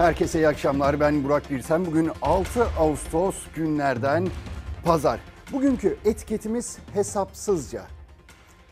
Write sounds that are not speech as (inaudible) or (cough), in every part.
Herkese iyi akşamlar. Ben Burak Birsen. Bugün 6 Ağustos günlerden pazar. Bugünkü etiketimiz hesapsızca.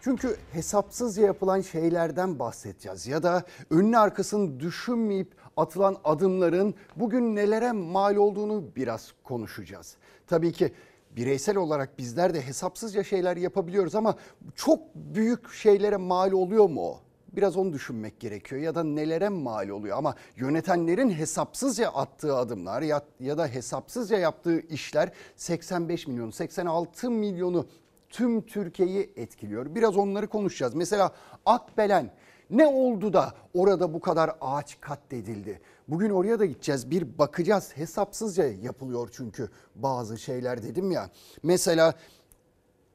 Çünkü hesapsızca yapılan şeylerden bahsedeceğiz ya da önünü arkasını düşünmeyip atılan adımların bugün nelere mal olduğunu biraz konuşacağız. Tabii ki bireysel olarak bizler de hesapsızca şeyler yapabiliyoruz ama çok büyük şeylere mal oluyor mu o? Biraz onu düşünmek gerekiyor ya da nelere mal oluyor ama yönetenlerin hesapsızca attığı adımlar ya, ya da hesapsızca yaptığı işler 85 milyon 86 milyonu tüm Türkiye'yi etkiliyor. Biraz onları konuşacağız. Mesela Akbelen ne oldu da orada bu kadar ağaç katledildi? Bugün oraya da gideceğiz. Bir bakacağız. Hesapsızca yapılıyor çünkü bazı şeyler dedim ya. Mesela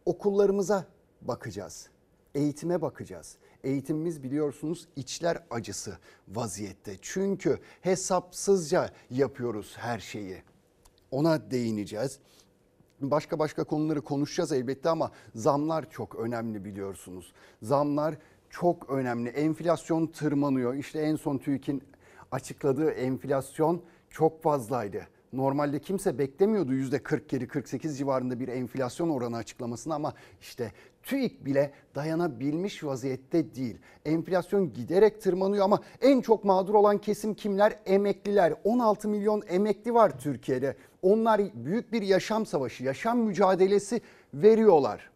okullarımıza bakacağız. Eğitime bakacağız. Eğitimimiz biliyorsunuz içler acısı vaziyette. Çünkü hesapsızca yapıyoruz her şeyi. Ona değineceğiz. Başka başka konuları konuşacağız elbette ama zamlar çok önemli biliyorsunuz. Zamlar çok önemli. Enflasyon tırmanıyor. İşte en son TÜİK'in açıkladığı enflasyon çok fazlaydı. Normalde kimse beklemiyordu %47-48 civarında bir enflasyon oranı açıklamasını ama işte TÜİK bile dayanabilmiş vaziyette değil. Enflasyon giderek tırmanıyor ama en çok mağdur olan kesim kimler? Emekliler. 16 milyon emekli var Türkiye'de. Onlar büyük bir yaşam savaşı, yaşam mücadelesi veriyorlar.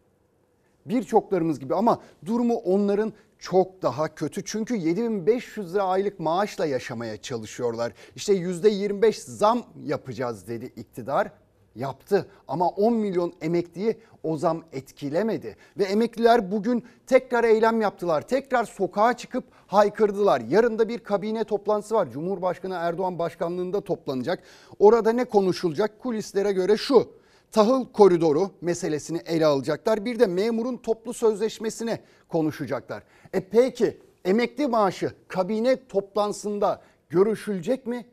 Birçoklarımız gibi ama durumu onların çok daha kötü. Çünkü 7500 lira aylık maaşla yaşamaya çalışıyorlar. İşte %25 zam yapacağız dedi iktidar. Yaptı ama 10 milyon emekliyi o zam etkilemedi. Ve emekliler bugün tekrar eylem yaptılar. Tekrar sokağa çıkıp haykırdılar. Yarın da bir kabine toplantısı var. Cumhurbaşkanı Erdoğan başkanlığında toplanacak. Orada ne konuşulacak? Kulislere göre şu tahıl koridoru meselesini ele alacaklar. Bir de memurun toplu sözleşmesini konuşacaklar. E peki emekli maaşı kabine toplantısında görüşülecek mi?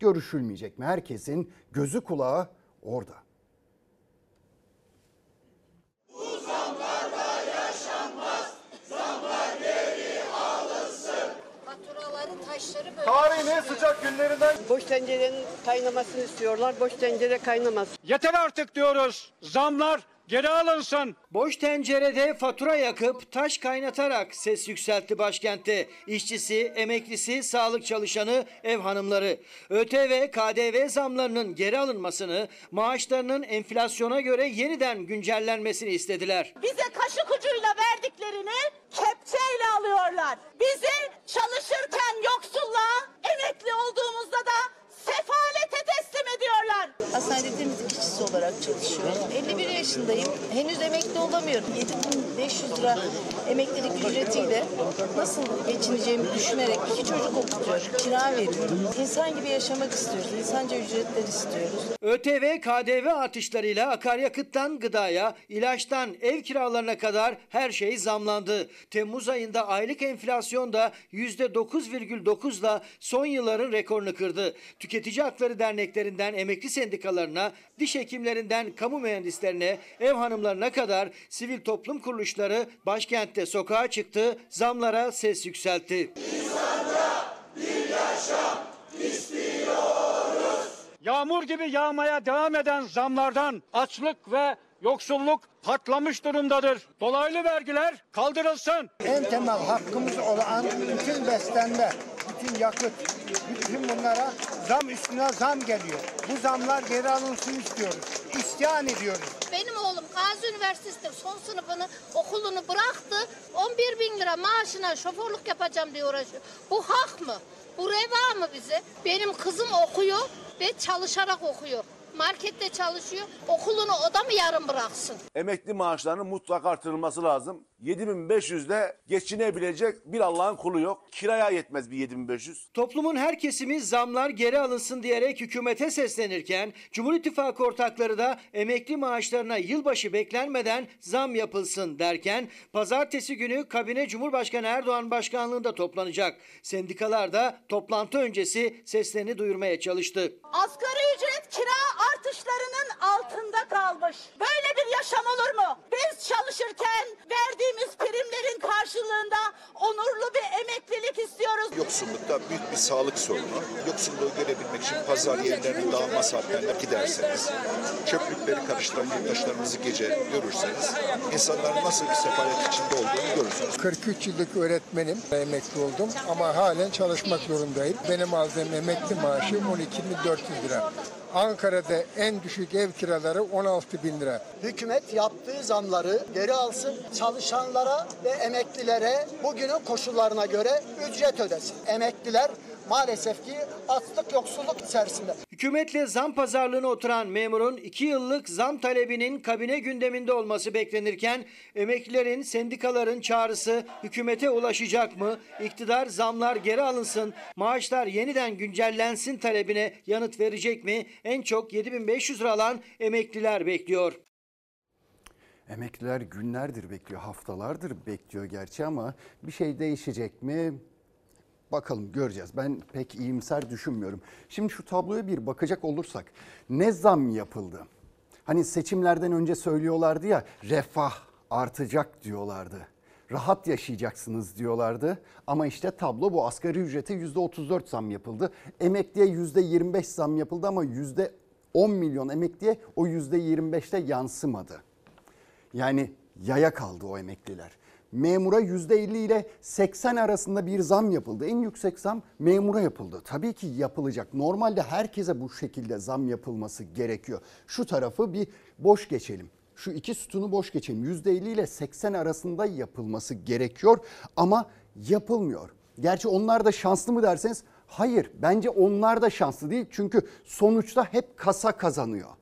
Görüşülmeyecek mi? Herkesin gözü kulağı orada. Tarihin en sıcak günlerinden Boş tencerenin kaynamasını istiyorlar. Boş tencere kaynamaz. yeter artık diyoruz. Zamlar geri alınsın. Boş tencerede fatura yakıp taş kaynatarak ses yükseltti başkentte. İşçisi, emeklisi, sağlık çalışanı, ev hanımları. ÖTV, KDV zamlarının geri alınmasını, maaşlarının enflasyona göre yeniden güncellenmesini istediler. bize kaşık ucuyla verdiklerini kepçeyle alıyorlar. Bizi çalışırken yoksulluğa, emekli olduğumuzda da sefalete teslim ediyorlar. Hastanede temizlik işçisi olarak çalışıyorum. 51 yaşındayım. Henüz emekli olamıyorum. 7500 lira emeklilik ücretiyle nasıl geçineceğimi düşünerek iki çocuk okutuyorum. Kira veriyorum. İnsan gibi yaşamak istiyoruz. İnsanca ücretler istiyoruz. ÖTV, KDV artışlarıyla akaryakıttan gıdaya, ilaçtan ev kiralarına kadar her şey zamlandı. Temmuz ayında aylık enflasyon da %9,9'la son yılların rekorunu kırdı. Tüketici Hakları Derneklerinden emekli sendikalarına, diş hekimlerinden kamu mühendislerine, ev hanımlarına kadar sivil toplum kuruluşları başkentte sokağa çıktı, zamlara ses yükseltti. Yağmur gibi yağmaya devam eden zamlardan açlık ve yoksulluk patlamış durumdadır. Dolaylı vergiler kaldırılsın. en temel hakkımız olan bütün beslenme, bütün yakıt, bütün bunlara zam üstüne zam geliyor. Bu zamlar geri alınsın istiyoruz. İsyan ediyoruz. Benim oğlum Gazi Üniversitesi'nde son sınıfını okulunu bıraktı. 11 bin lira maaşına şoförlük yapacağım diye uğraşıyor. Bu hak mı? Bu reva mı bize? Benim kızım okuyor ve çalışarak okuyor. Markette çalışıyor. Okulunu o da mı yarım bıraksın? emekli maaşlarının mutlaka artırılması lazım. 7500'de geçinebilecek bir Allah'ın kulu yok. Kiraya yetmez bir 7500. Toplumun her kesimi zamlar geri alınsın diyerek hükümete seslenirken Cumhur İttifakı ortakları da emekli maaşlarına yılbaşı beklenmeden zam yapılsın derken pazartesi günü kabine Cumhurbaşkanı Erdoğan başkanlığında toplanacak. Sendikalar da toplantı öncesi seslerini duyurmaya çalıştı. Asgari ücret kira artışlarının altında kalmış. Böyle bir yaşam olur mu? Biz çalışırken verdiğimiz verdiğimiz primlerin karşılığında onurlu bir emeklilik istiyoruz. Yoksullukta büyük bir sağlık sorunu. Yoksulluğu görebilmek için pazar yerlerine dağılma saatlerine giderseniz, çöplükleri karıştıran yurttaşlarımızı gece görürseniz, insanların nasıl bir sefalet içinde olduğunu görürsünüz. 43 yıllık öğretmenim, emekli oldum ama halen çalışmak zorundayım. Benim aldığım emekli maaşı 12.400 lira. Ankara'da en düşük ev kiraları 16 bin lira. Hükümet yaptığı zamları geri alsın, çalışanlara ve emeklilere bugünün koşullarına göre ücret ödesin. Emekliler maalesef ki açlık yoksulluk içerisinde. Hükümetle zam pazarlığına oturan memurun 2 yıllık zam talebinin kabine gündeminde olması beklenirken emeklilerin, sendikaların çağrısı hükümete ulaşacak mı? İktidar zamlar geri alınsın, maaşlar yeniden güncellensin talebine yanıt verecek mi? En çok 7500 lira alan emekliler bekliyor. Emekliler günlerdir bekliyor, haftalardır bekliyor gerçi ama bir şey değişecek mi? Bakalım göreceğiz. Ben pek iyimser düşünmüyorum. Şimdi şu tabloya bir bakacak olursak ne zam yapıldı? Hani seçimlerden önce söylüyorlardı ya refah artacak diyorlardı. Rahat yaşayacaksınız diyorlardı. Ama işte tablo bu asgari ücrete %34 zam yapıldı. Emekliye %25 zam yapıldı ama %10 milyon emekliye o %25'te yansımadı. Yani yaya kaldı o emekliler. Memura %50 ile 80 arasında bir zam yapıldı. En yüksek zam memura yapıldı. Tabii ki yapılacak. Normalde herkese bu şekilde zam yapılması gerekiyor. Şu tarafı bir boş geçelim. Şu iki sütunu boş geçelim. %50 ile 80 arasında yapılması gerekiyor ama yapılmıyor. Gerçi onlar da şanslı mı derseniz hayır bence onlar da şanslı değil. Çünkü sonuçta hep kasa kazanıyor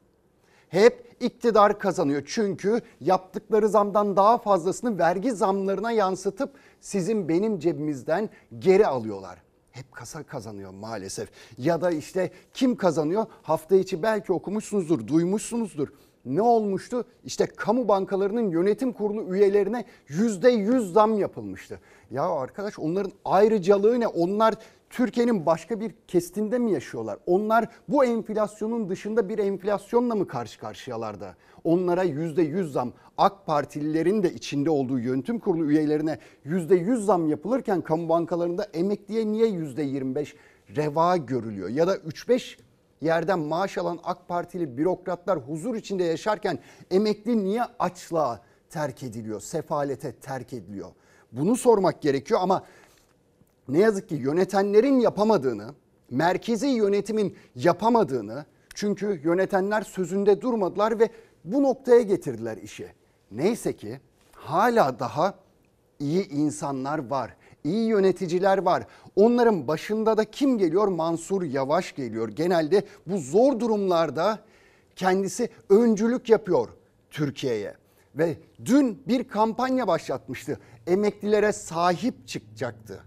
hep iktidar kazanıyor. Çünkü yaptıkları zamdan daha fazlasını vergi zamlarına yansıtıp sizin benim cebimizden geri alıyorlar. Hep kasa kazanıyor maalesef. Ya da işte kim kazanıyor? Hafta içi belki okumuşsunuzdur, duymuşsunuzdur. Ne olmuştu? İşte kamu bankalarının yönetim kurulu üyelerine yüzde yüz zam yapılmıştı. Ya arkadaş onların ayrıcalığı ne? Onlar Türkiye'nin başka bir kestinde mi yaşıyorlar? Onlar bu enflasyonun dışında bir enflasyonla mı karşı karşıyalar da? Onlara yüzde yüz zam, AK Partililerin de içinde olduğu yönetim kurulu üyelerine yüzde yüz zam yapılırken kamu bankalarında emekliye niye yüzde yirmi beş reva görülüyor? Ya da 3-5 yerden maaş alan AK Partili bürokratlar huzur içinde yaşarken emekli niye açlığa terk ediliyor, sefalete terk ediliyor? Bunu sormak gerekiyor ama ne yazık ki yönetenlerin yapamadığını, merkezi yönetimin yapamadığını çünkü yönetenler sözünde durmadılar ve bu noktaya getirdiler işi. Neyse ki hala daha iyi insanlar var. İyi yöneticiler var. Onların başında da kim geliyor? Mansur Yavaş geliyor. Genelde bu zor durumlarda kendisi öncülük yapıyor Türkiye'ye. Ve dün bir kampanya başlatmıştı. Emeklilere sahip çıkacaktı.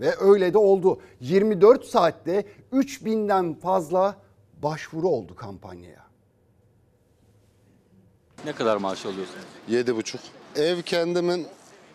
Ve öyle de oldu. 24 saatte 3000'den fazla başvuru oldu kampanyaya. Ne kadar maaş alıyorsun? Yedi buçuk. Ev kendimin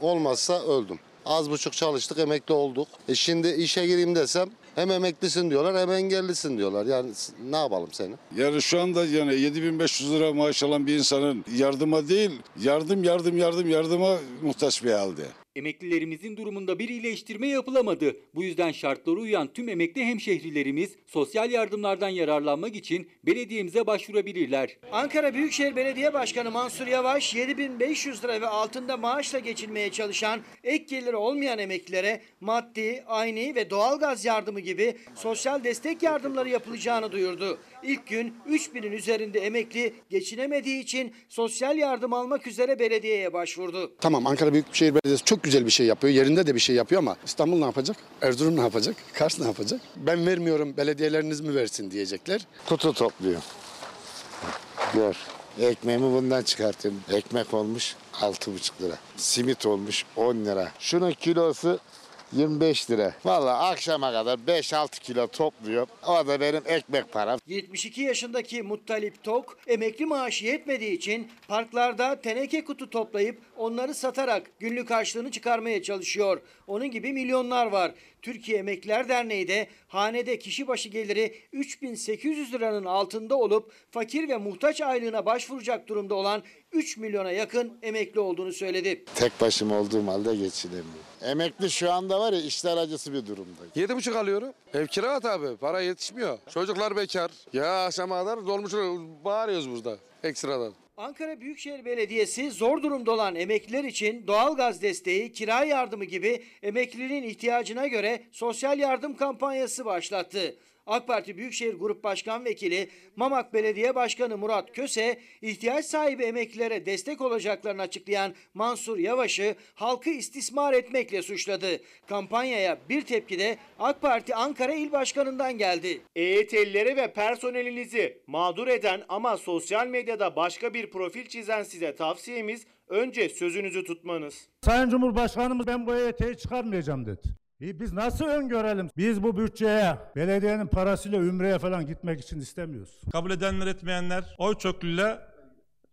olmazsa öldüm. Az buçuk çalıştık emekli olduk. E şimdi işe gireyim desem hem emeklisin diyorlar hem engellisin diyorlar. Yani ne yapalım seni? Yani şu anda yani 7500 lira maaş alan bir insanın yardıma değil, yardım yardım yardım yardıma muhtaç bir halde. Emeklilerimizin durumunda bir iyileştirme yapılamadı. Bu yüzden şartlara uyan tüm emekli hemşehrilerimiz sosyal yardımlardan yararlanmak için belediyemize başvurabilirler. Ankara Büyükşehir Belediye Başkanı Mansur Yavaş 7500 lira ve altında maaşla geçinmeye çalışan ek geliri olmayan emeklilere maddi, ayni ve doğalgaz yardımı gibi sosyal destek yardımları yapılacağını duyurdu. İlk gün 3000'in üzerinde emekli geçinemediği için sosyal yardım almak üzere belediyeye başvurdu. Tamam Ankara Büyükşehir Belediyesi çok güzel bir şey yapıyor. Yerinde de bir şey yapıyor ama İstanbul ne yapacak? Erzurum ne yapacak? Kars ne yapacak? Ben vermiyorum belediyeleriniz mi versin diyecekler. Kutu topluyor. Gör. Ekmeğimi bundan çıkartıyorum. Ekmek olmuş 6,5 lira. Simit olmuş 10 lira. Şunun kilosu 25 lira. Vallahi akşama kadar 5-6 kilo topluyor. O da benim ekmek param. 72 yaşındaki Muttalip Tok emekli maaşı yetmediği için parklarda teneke kutu toplayıp onları satarak günlük harçlığını çıkarmaya çalışıyor. Onun gibi milyonlar var. Türkiye Emekliler Derneği de hanede kişi başı geliri 3800 liranın altında olup fakir ve muhtaç aylığına başvuracak durumda olan 3 milyona yakın emekli olduğunu söyledi. Tek başıma olduğum halde geçinemiyorum. Emekli şu anda var ya işler acısı bir durumda. Yedi buçuk alıyorum. Ev kira tabi. Para yetişmiyor. Çocuklar bekar. Ya akşama kadar dolmuş bağırıyoruz burada ekstradan. Ankara Büyükşehir Belediyesi zor durumda olan emekliler için doğalgaz desteği, kira yardımı gibi emeklinin ihtiyacına göre sosyal yardım kampanyası başlattı. AK Parti Büyükşehir Grup Başkan Vekili Mamak Belediye Başkanı Murat Köse, ihtiyaç sahibi emeklilere destek olacaklarını açıklayan Mansur Yavaş'ı halkı istismar etmekle suçladı. Kampanyaya bir tepki de AK Parti Ankara İl Başkanı'ndan geldi. EYT'lileri ve personelinizi mağdur eden ama sosyal medyada başka bir profil çizen size tavsiyemiz önce sözünüzü tutmanız. Sayın Cumhurbaşkanımız ben bu EYT'yi çıkarmayacağım dedi. İyi, biz nasıl öngörelim? Biz bu bütçeye belediyenin parasıyla Ümre'ye falan gitmek için istemiyoruz. Kabul edenler etmeyenler oy çokluğuyla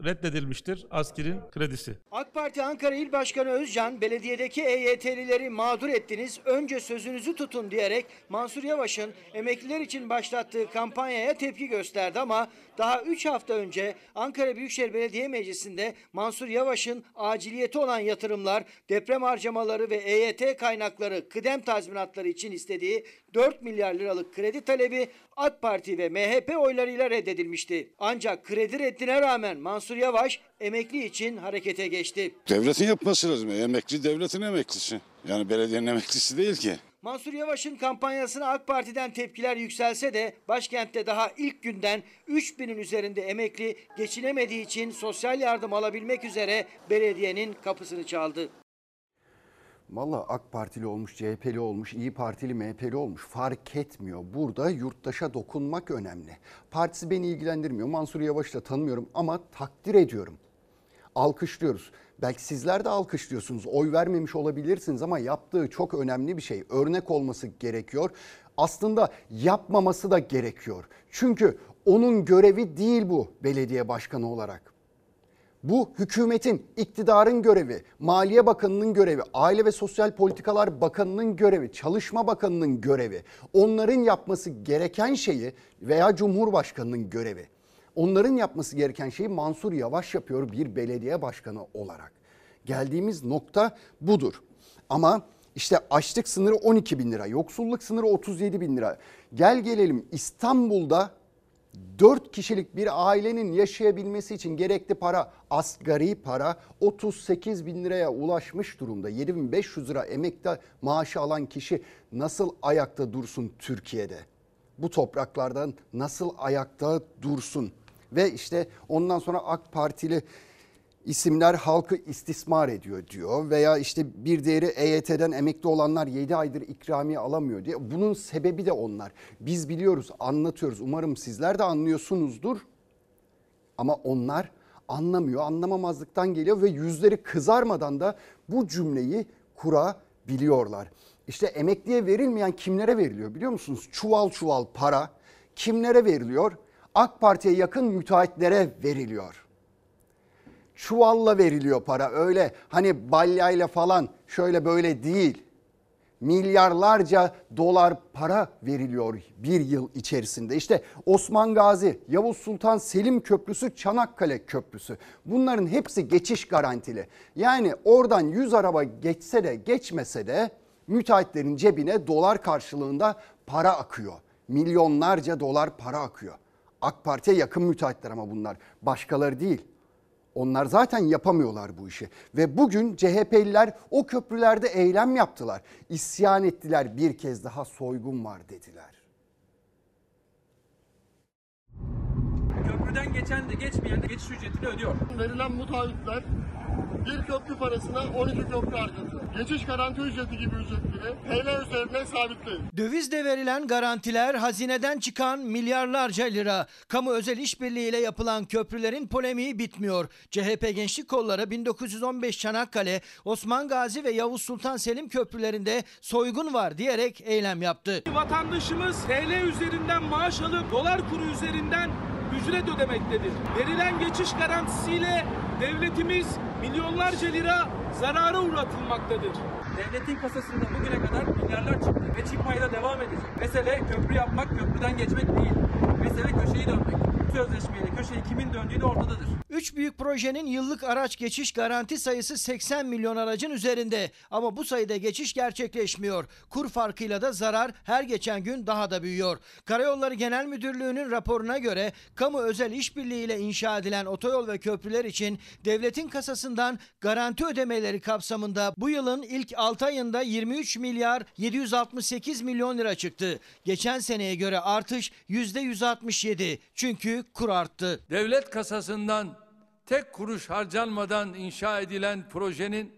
reddedilmiştir askerin kredisi. AK Parti Ankara İl Başkanı Özcan, belediyedeki EYT'lileri mağdur ettiniz, önce sözünüzü tutun diyerek Mansur Yavaş'ın emekliler için başlattığı kampanyaya tepki gösterdi ama daha 3 hafta önce Ankara Büyükşehir Belediye Meclisi'nde Mansur Yavaş'ın aciliyeti olan yatırımlar, deprem harcamaları ve EYT kaynakları, kıdem tazminatları için istediği 4 milyar liralık kredi talebi AK Parti ve MHP oylarıyla reddedilmişti. Ancak kredi reddine rağmen Mansur Yavaş emekli için harekete geçti. Devletin yapması lazım. Emekli devletin emeklisi. Yani belediyenin emeklisi değil ki. Mansur Yavaş'ın kampanyasına AK Parti'den tepkiler yükselse de başkentte daha ilk günden 3000'in üzerinde emekli geçinemediği için sosyal yardım alabilmek üzere belediyenin kapısını çaldı. Valla AK Partili olmuş, CHP'li olmuş, İyi Partili, MHP'li olmuş fark etmiyor. Burada yurttaşa dokunmak önemli. Partisi beni ilgilendirmiyor. Mansur Yavaş'ı da tanımıyorum ama takdir ediyorum. Alkışlıyoruz. Belki sizler de alkışlıyorsunuz. Oy vermemiş olabilirsiniz ama yaptığı çok önemli bir şey. Örnek olması gerekiyor. Aslında yapmaması da gerekiyor. Çünkü onun görevi değil bu belediye başkanı olarak. Bu hükümetin, iktidarın görevi, Maliye Bakanı'nın görevi, Aile ve Sosyal Politikalar Bakanı'nın görevi, Çalışma Bakanı'nın görevi. Onların yapması gereken şeyi veya Cumhurbaşkanı'nın görevi. Onların yapması gereken şeyi Mansur Yavaş yapıyor bir belediye başkanı olarak. Geldiğimiz nokta budur. Ama işte açlık sınırı 12 bin lira, yoksulluk sınırı 37 bin lira. Gel gelelim İstanbul'da 4 kişilik bir ailenin yaşayabilmesi için gerekli para asgari para 38 bin liraya ulaşmış durumda. 7500 lira emekli maaşı alan kişi nasıl ayakta dursun Türkiye'de? Bu topraklardan nasıl ayakta dursun? Ve işte ondan sonra AK Partili isimler halkı istismar ediyor diyor veya işte bir değeri EYT'den emekli olanlar 7 aydır ikramiye alamıyor diye. Bunun sebebi de onlar. Biz biliyoruz, anlatıyoruz. Umarım sizler de anlıyorsunuzdur. Ama onlar anlamıyor, anlamamazlıktan geliyor ve yüzleri kızarmadan da bu cümleyi kurabiliyorlar. İşte emekliye verilmeyen kimlere veriliyor biliyor musunuz? Çuval çuval para kimlere veriliyor? AK Parti'ye yakın müteahhitlere veriliyor çuvalla veriliyor para. Öyle hani balyayla falan şöyle böyle değil. Milyarlarca dolar para veriliyor bir yıl içerisinde. İşte Osman Gazi, Yavuz Sultan Selim Köprüsü, Çanakkale Köprüsü. Bunların hepsi geçiş garantili. Yani oradan 100 araba geçse de geçmese de müteahhitlerin cebine dolar karşılığında para akıyor. Milyonlarca dolar para akıyor. AK Parti'ye yakın müteahhitler ama bunlar. Başkaları değil. Onlar zaten yapamıyorlar bu işi. Ve bugün CHP'liler o köprülerde eylem yaptılar. İsyan ettiler bir kez daha soygun var dediler. Köprüden geçen de geçmeyen de geçiş ücretini ödüyor. Verilen müteahhitler bir köprü parasına 12 köprü harcatıyor. Geçiş garanti ücreti gibi ücretleri TL üzerinden sabitleyin. Dövizle verilen garantiler hazineden çıkan milyarlarca lira. Kamu özel işbirliği ile yapılan köprülerin polemiği bitmiyor. CHP Gençlik Kolları 1915 Çanakkale, Osman Gazi ve Yavuz Sultan Selim köprülerinde soygun var diyerek eylem yaptı. Vatandaşımız TL üzerinden maaş alıp dolar kuru üzerinden ücret ödemektedir. Verilen geçiş garantisiyle devletimiz milyonlarca lira zarara uğratılmaktadır. Devletin kasasında bugüne kadar milyarlar çıktı ve çıkmaya da devam edecek. Mesele köprü yapmak, köprüden geçmek değil. Mesele köşeyi dönmek. Sözleşmeyle köşeyi kimin döndüğü de ortadadır. Üç büyük projenin yıllık araç geçiş garanti sayısı 80 milyon aracın üzerinde. Ama bu sayıda geçiş gerçekleşmiyor. Kur farkıyla da zarar her geçen gün daha da büyüyor. Karayolları Genel Müdürlüğü'nün raporuna göre kamu özel işbirliği ile inşa edilen otoyol ve köprüler için devletin kasasından garanti ödemeleri kapsamında bu yılın ilk 6 ayında 23 milyar 768 milyon lira çıktı. Geçen seneye göre artış %167 çünkü kur arttı. Devlet kasasından tek kuruş harcanmadan inşa edilen projenin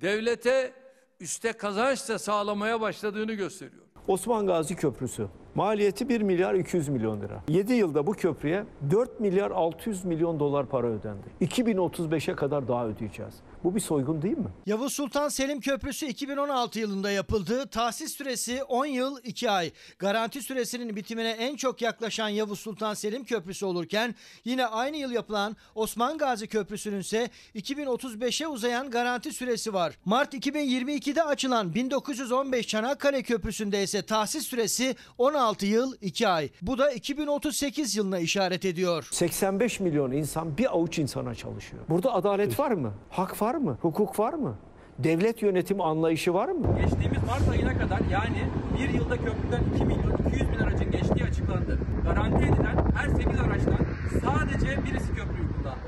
devlete üste kazanç da sağlamaya başladığını gösteriyor. Osman Gazi Köprüsü. Maliyeti 1 milyar 200 milyon lira. 7 yılda bu köprüye 4 milyar 600 milyon dolar para ödendi. 2035'e kadar daha ödeyeceğiz. Bu bir soygun değil mi? Yavuz Sultan Selim Köprüsü 2016 yılında yapıldı. Tahsis süresi 10 yıl 2 ay. Garanti süresinin bitimine en çok yaklaşan Yavuz Sultan Selim Köprüsü olurken yine aynı yıl yapılan Osman Gazi Köprüsü'nün ise 2035'e uzayan garanti süresi var. Mart 2022'de açılan 1915 Çanakkale Köprüsü'nde ise tahsis süresi 16 yıl 2 ay. Bu da 2038 yılına işaret ediyor. 85 milyon insan bir avuç insana çalışıyor. Burada adalet var mı? Hak var mı? Hukuk var mı? Devlet yönetimi anlayışı var mı? Geçtiğimiz Mart ayına kadar yani bir yılda köprüden 2 milyon 200 bin aracın geçtiği açıklandı. Garanti edilen her 8 araçtan sadece birisi köprüyü kullandı.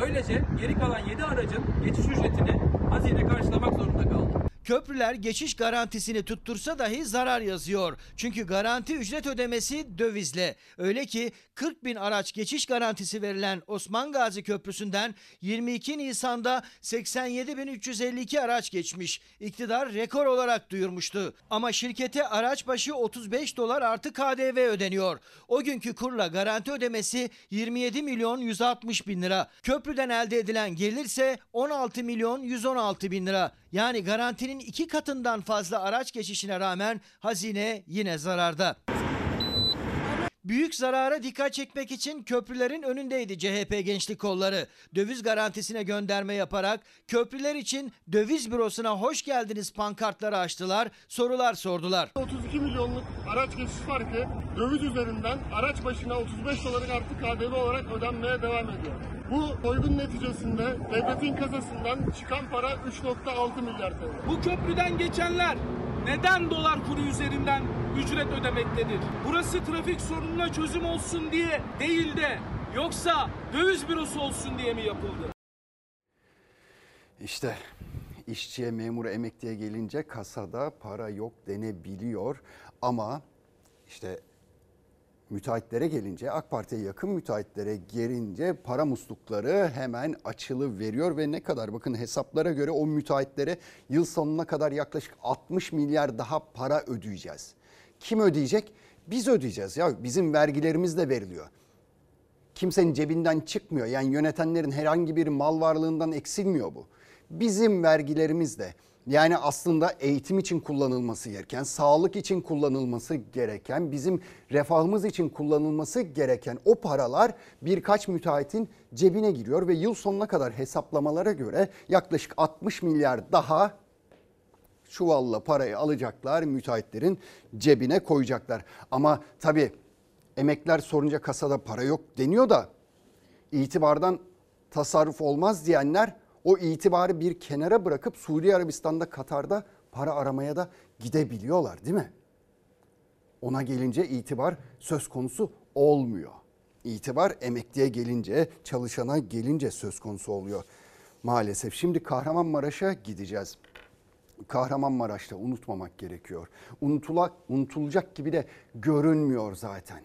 Böylece geri kalan 7 aracın geçiş ücretini hazine karşılamak zorunda kaldı. Köprüler geçiş garantisini tuttursa dahi zarar yazıyor. Çünkü garanti ücret ödemesi dövizle. Öyle ki 40 bin araç geçiş garantisi verilen Osman Gazi Köprüsü'nden 22 Nisan'da 87.352 araç geçmiş. İktidar rekor olarak duyurmuştu. Ama şirkete araç başı 35 dolar artı KDV ödeniyor. O günkü kurla garanti ödemesi 27 milyon 160 bin lira. Köprüden elde edilen gelirse 16 milyon 116 bin lira. Yani garantinin iki katından fazla araç geçişine rağmen hazine yine zararda. Büyük zarara dikkat çekmek için köprülerin önündeydi CHP gençlik kolları. Döviz garantisine gönderme yaparak köprüler için döviz bürosuna hoş geldiniz pankartları açtılar, sorular sordular. 32 milyonluk araç geçiş farkı döviz üzerinden araç başına 35 doların artı KDV olarak ödenmeye devam ediyor. Bu soygun neticesinde devletin kasasından çıkan para 3.6 milyar TL. Bu köprüden geçenler neden dolar kuru üzerinden ücret ödemektedir? Burası trafik sorununa çözüm olsun diye değil de yoksa döviz bürosu olsun diye mi yapıldı? İşte işçiye, memura, emekliye gelince kasada para yok denebiliyor. Ama işte müteahhitlere gelince AK Parti'ye yakın müteahhitlere gelince para muslukları hemen açılı veriyor ve ne kadar bakın hesaplara göre o müteahhitlere yıl sonuna kadar yaklaşık 60 milyar daha para ödeyeceğiz. Kim ödeyecek? Biz ödeyeceğiz ya bizim vergilerimiz de veriliyor. Kimsenin cebinden çıkmıyor. Yani yönetenlerin herhangi bir mal varlığından eksilmiyor bu. Bizim vergilerimiz de yani aslında eğitim için kullanılması gereken, sağlık için kullanılması gereken, bizim refahımız için kullanılması gereken o paralar birkaç müteahhitin cebine giriyor ve yıl sonuna kadar hesaplamalara göre yaklaşık 60 milyar daha çuvalla parayı alacaklar, müteahhitlerin cebine koyacaklar. Ama tabii emekler sorunca kasada para yok deniyor da itibardan tasarruf olmaz diyenler o itibarı bir kenara bırakıp Suudi Arabistan'da, Katar'da para aramaya da gidebiliyorlar değil mi? Ona gelince itibar söz konusu olmuyor. İtibar emekliye gelince, çalışana gelince söz konusu oluyor. Maalesef şimdi Kahramanmaraş'a gideceğiz. Kahramanmaraş'ta unutmamak gerekiyor. Unutulak, unutulacak gibi de görünmüyor zaten.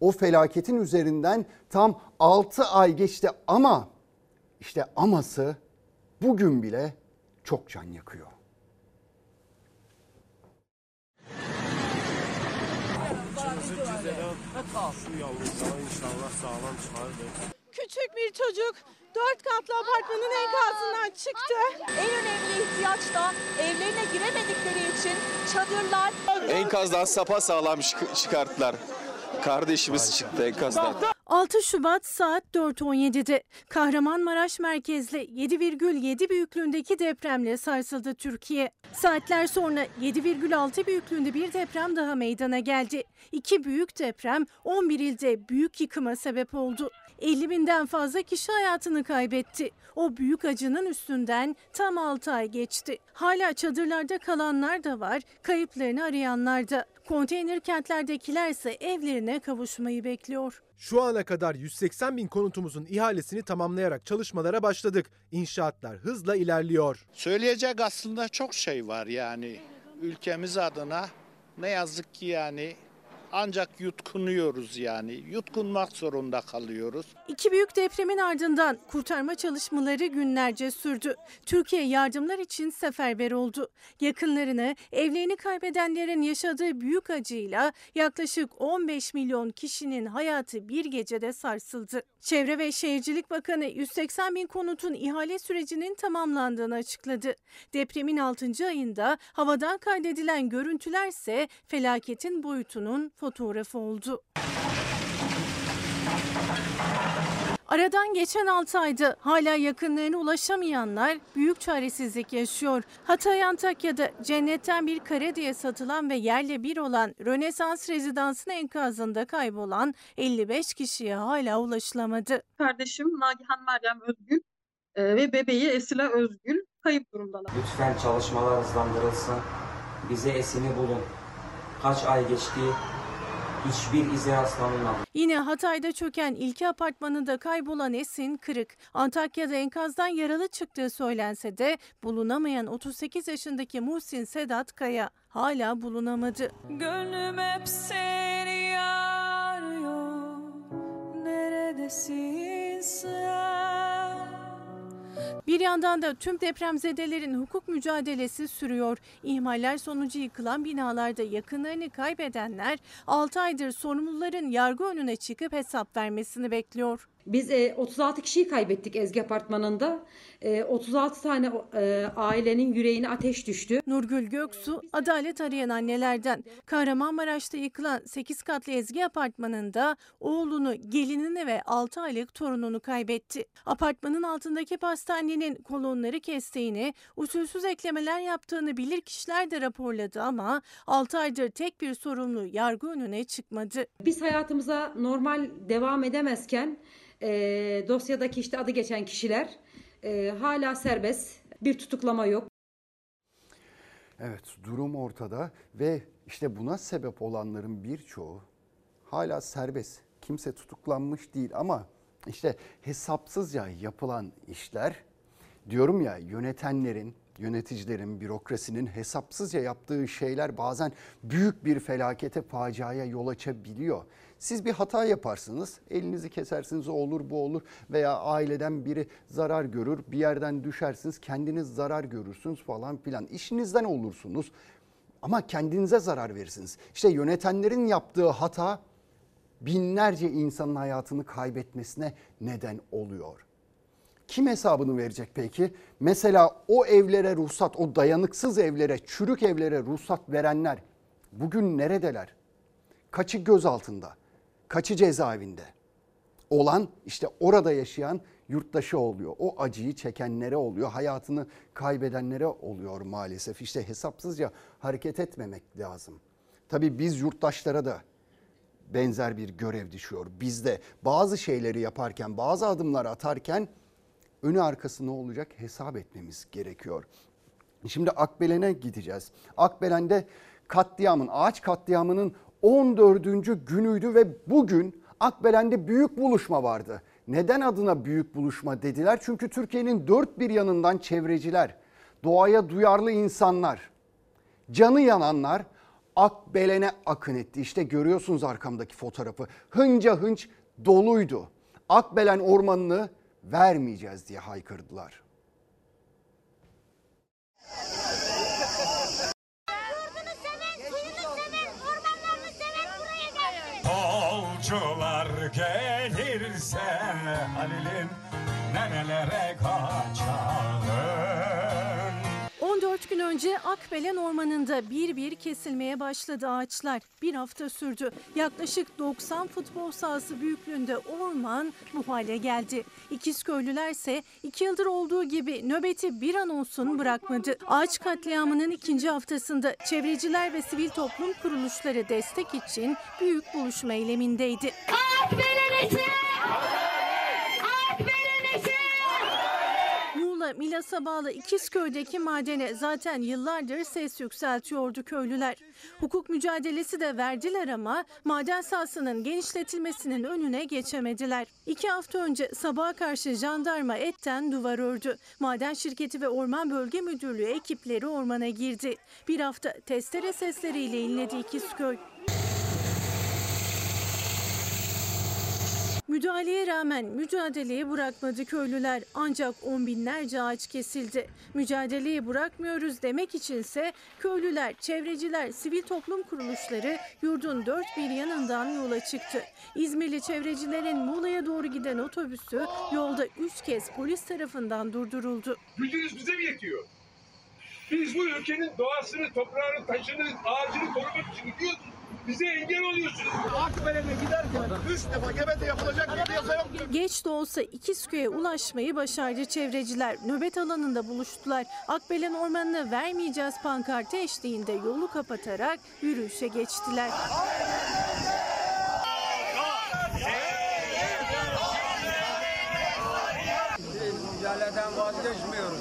O felaketin üzerinden tam 6 ay geçti ama işte aması bugün bile çok can yakıyor. Küçük bir çocuk dört katlı apartmanın enkazından çıktı. En önemli ihtiyaç da evlerine giremedikleri için çadırlar. Enkazdan sapa sağlam çıkarttılar. Kardeşimiz çıktı enkazdan. 6 Şubat saat 4.17'de Kahramanmaraş merkezli 7,7 büyüklüğündeki depremle sarsıldı Türkiye. Saatler sonra 7,6 büyüklüğünde bir deprem daha meydana geldi. İki büyük deprem 11 ilde büyük yıkıma sebep oldu. 50 binden fazla kişi hayatını kaybetti. O büyük acının üstünden tam 6 ay geçti. Hala çadırlarda kalanlar da var, kayıplarını arayanlar da. Konteyner kentlerdekiler ise evlerine kavuşmayı bekliyor. Şu ana kadar 180 bin konutumuzun ihalesini tamamlayarak çalışmalara başladık. İnşaatlar hızla ilerliyor. Söyleyecek aslında çok şey var yani ülkemiz adına ne yazık ki yani ancak yutkunuyoruz yani yutkunmak zorunda kalıyoruz. İki büyük depremin ardından kurtarma çalışmaları günlerce sürdü. Türkiye yardımlar için seferber oldu. Yakınlarını, evlerini kaybedenlerin yaşadığı büyük acıyla yaklaşık 15 milyon kişinin hayatı bir gecede sarsıldı. Çevre ve Şehircilik Bakanı 180 bin konutun ihale sürecinin tamamlandığını açıkladı. Depremin 6. ayında havadan kaydedilen görüntülerse felaketin boyutunun fotoğrafı oldu. Aradan geçen 6 ayda hala yakınlarına ulaşamayanlar büyük çaresizlik yaşıyor. Hatay Antakya'da cennetten bir kare diye satılan ve yerle bir olan Rönesans rezidansın enkazında kaybolan 55 kişiye hala ulaşılamadı. Kardeşim Nagihan Meryem Özgül e, ve bebeği Esila Özgül kayıp durumdalar. Lütfen çalışmalar hızlandırılsın. Bize esini bulun. Kaç ay geçti? Hiçbir ize rastlanılmadı. Yine Hatay'da çöken ilki apartmanında kaybolan Esin Kırık, Antakya'da enkazdan yaralı çıktığı söylense de bulunamayan 38 yaşındaki Muhsin Sedat Kaya hala bulunamadı. Gönlüm hep seni arıyor Neredesin sen? Bir yandan da tüm depremzedelerin hukuk mücadelesi sürüyor. İhmaller sonucu yıkılan binalarda yakınlarını kaybedenler 6 aydır sorumluların yargı önüne çıkıp hesap vermesini bekliyor. Biz e, 36 kişiyi kaybettik Ezgi Apartmanı'nda. E, 36 tane e, ailenin yüreğine ateş düştü. Nurgül Göksu adalet arayan annelerden. Kahramanmaraş'ta yıkılan 8 katlı Ezgi Apartmanı'nda oğlunu, gelinini ve 6 aylık torununu kaybetti. Apartmanın altındaki pastanenin kolonları kestiğini, usulsüz eklemeler yaptığını bilir kişiler de raporladı ama 6 aydır tek bir sorumlu yargı önüne çıkmadı. Biz hayatımıza normal devam edemezken e, dosyadaki işte adı geçen kişiler e, hala serbest. Bir tutuklama yok. Evet durum ortada ve işte buna sebep olanların birçoğu hala serbest. Kimse tutuklanmış değil ama işte hesapsızca yapılan işler diyorum ya yönetenlerin, yöneticilerin, bürokrasinin hesapsızca yaptığı şeyler bazen büyük bir felakete, faciaya yol açabiliyor. Siz bir hata yaparsınız, elinizi kesersiniz, olur bu olur veya aileden biri zarar görür, bir yerden düşersiniz, kendiniz zarar görürsünüz falan filan. İşinizden olursunuz ama kendinize zarar verirsiniz. İşte yönetenlerin yaptığı hata binlerce insanın hayatını kaybetmesine neden oluyor. Kim hesabını verecek peki? Mesela o evlere ruhsat, o dayanıksız evlere, çürük evlere ruhsat verenler bugün neredeler? Kaçı gözaltında? Kaçı cezaevinde? Olan işte orada yaşayan yurttaşı oluyor. O acıyı çekenlere oluyor, hayatını kaybedenlere oluyor maalesef. İşte hesapsızca hareket etmemek lazım. Tabii biz yurttaşlara da benzer bir görev düşüyor. Biz de bazı şeyleri yaparken, bazı adımlar atarken önü arkası ne olacak hesap etmemiz gerekiyor. Şimdi Akbelen'e gideceğiz. Akbelen'de katliamın, ağaç katliamının 14. günüydü ve bugün Akbelen'de büyük buluşma vardı. Neden adına büyük buluşma dediler? Çünkü Türkiye'nin dört bir yanından çevreciler, doğaya duyarlı insanlar, canı yananlar Akbelen'e akın etti. İşte görüyorsunuz arkamdaki fotoğrafı. Hınca hınç doluydu. Akbelen ormanını vermeyeceğiz diye haykırdılar. Solcular gelirse Halil'in nerelere kaçalım 14 gün önce Akbelen Ormanı'nda bir bir kesilmeye başladı ağaçlar. Bir hafta sürdü. Yaklaşık 90 futbol sahası büyüklüğünde orman bu hale geldi. İkizköylüler ise iki yıldır olduğu gibi nöbeti bir an olsun bırakmadı. Ağaç katliamının ikinci haftasında çevreciler ve sivil toplum kuruluşları destek için büyük buluşma eylemindeydi. Milas'a bağlı İkizköy'deki madene zaten yıllardır ses yükseltiyordu köylüler. Hukuk mücadelesi de verdiler ama maden sahasının genişletilmesinin önüne geçemediler. İki hafta önce sabaha karşı jandarma etten duvar ördü. Maden şirketi ve Orman Bölge Müdürlüğü ekipleri ormana girdi. Bir hafta testere sesleriyle inledi İkizköy. Müdahaleye rağmen mücadeleyi bırakmadı köylüler. Ancak on binlerce ağaç kesildi. Mücadeleyi bırakmıyoruz demek içinse köylüler, çevreciler, sivil toplum kuruluşları yurdun dört bir yanından yola çıktı. İzmirli çevrecilerin Muğla'ya doğru giden otobüsü yolda üç kez polis tarafından durduruldu. Gücünüz bize mi yetiyor? Biz bu ülkenin doğasını, toprağını, taşını, ağacını korumak için gidiyoruz. Bize engel oluyorsunuz. Akbelen'e giderken üç defa gebede yapılacak bir yasa yok. Geç de olsa İkizköy'e ulaşmayı başardı çevreciler. Nöbet alanında buluştular. Akbelen Ormanı'na vermeyeceğiz pankartı eşliğinde yolu kapatarak yürüyüşe geçtiler. mücadeleden vazgeçmiyoruz.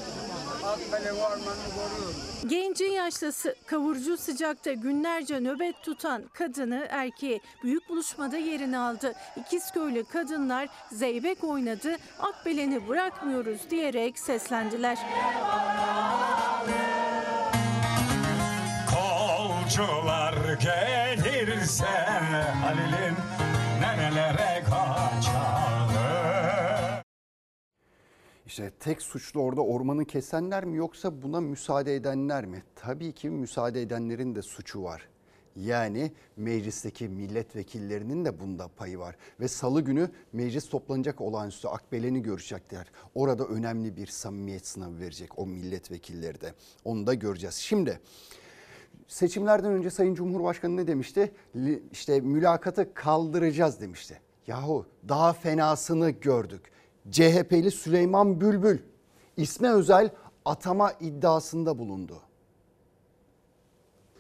Akbelen ormanını koruyoruz. Genci yaşlısı kavurucu sıcakta günlerce nöbet tutan kadını erkeği büyük buluşmada yerini aldı. İkizköylü kadınlar zeybek oynadı, Akbelen'i bırakmıyoruz diyerek seslendiler. Kolcular gelirse Halil'in İşte tek suçlu orada ormanı kesenler mi yoksa buna müsaade edenler mi? Tabii ki müsaade edenlerin de suçu var. Yani meclisteki milletvekillerinin de bunda payı var. Ve salı günü meclis toplanacak olağanüstü Akbelen'i görecekler. Orada önemli bir samimiyet sınavı verecek o milletvekilleri de. Onu da göreceğiz. Şimdi seçimlerden önce Sayın Cumhurbaşkanı ne demişti? İşte mülakatı kaldıracağız demişti. Yahu daha fenasını gördük. CHP'li Süleyman Bülbül isme özel atama iddiasında bulundu.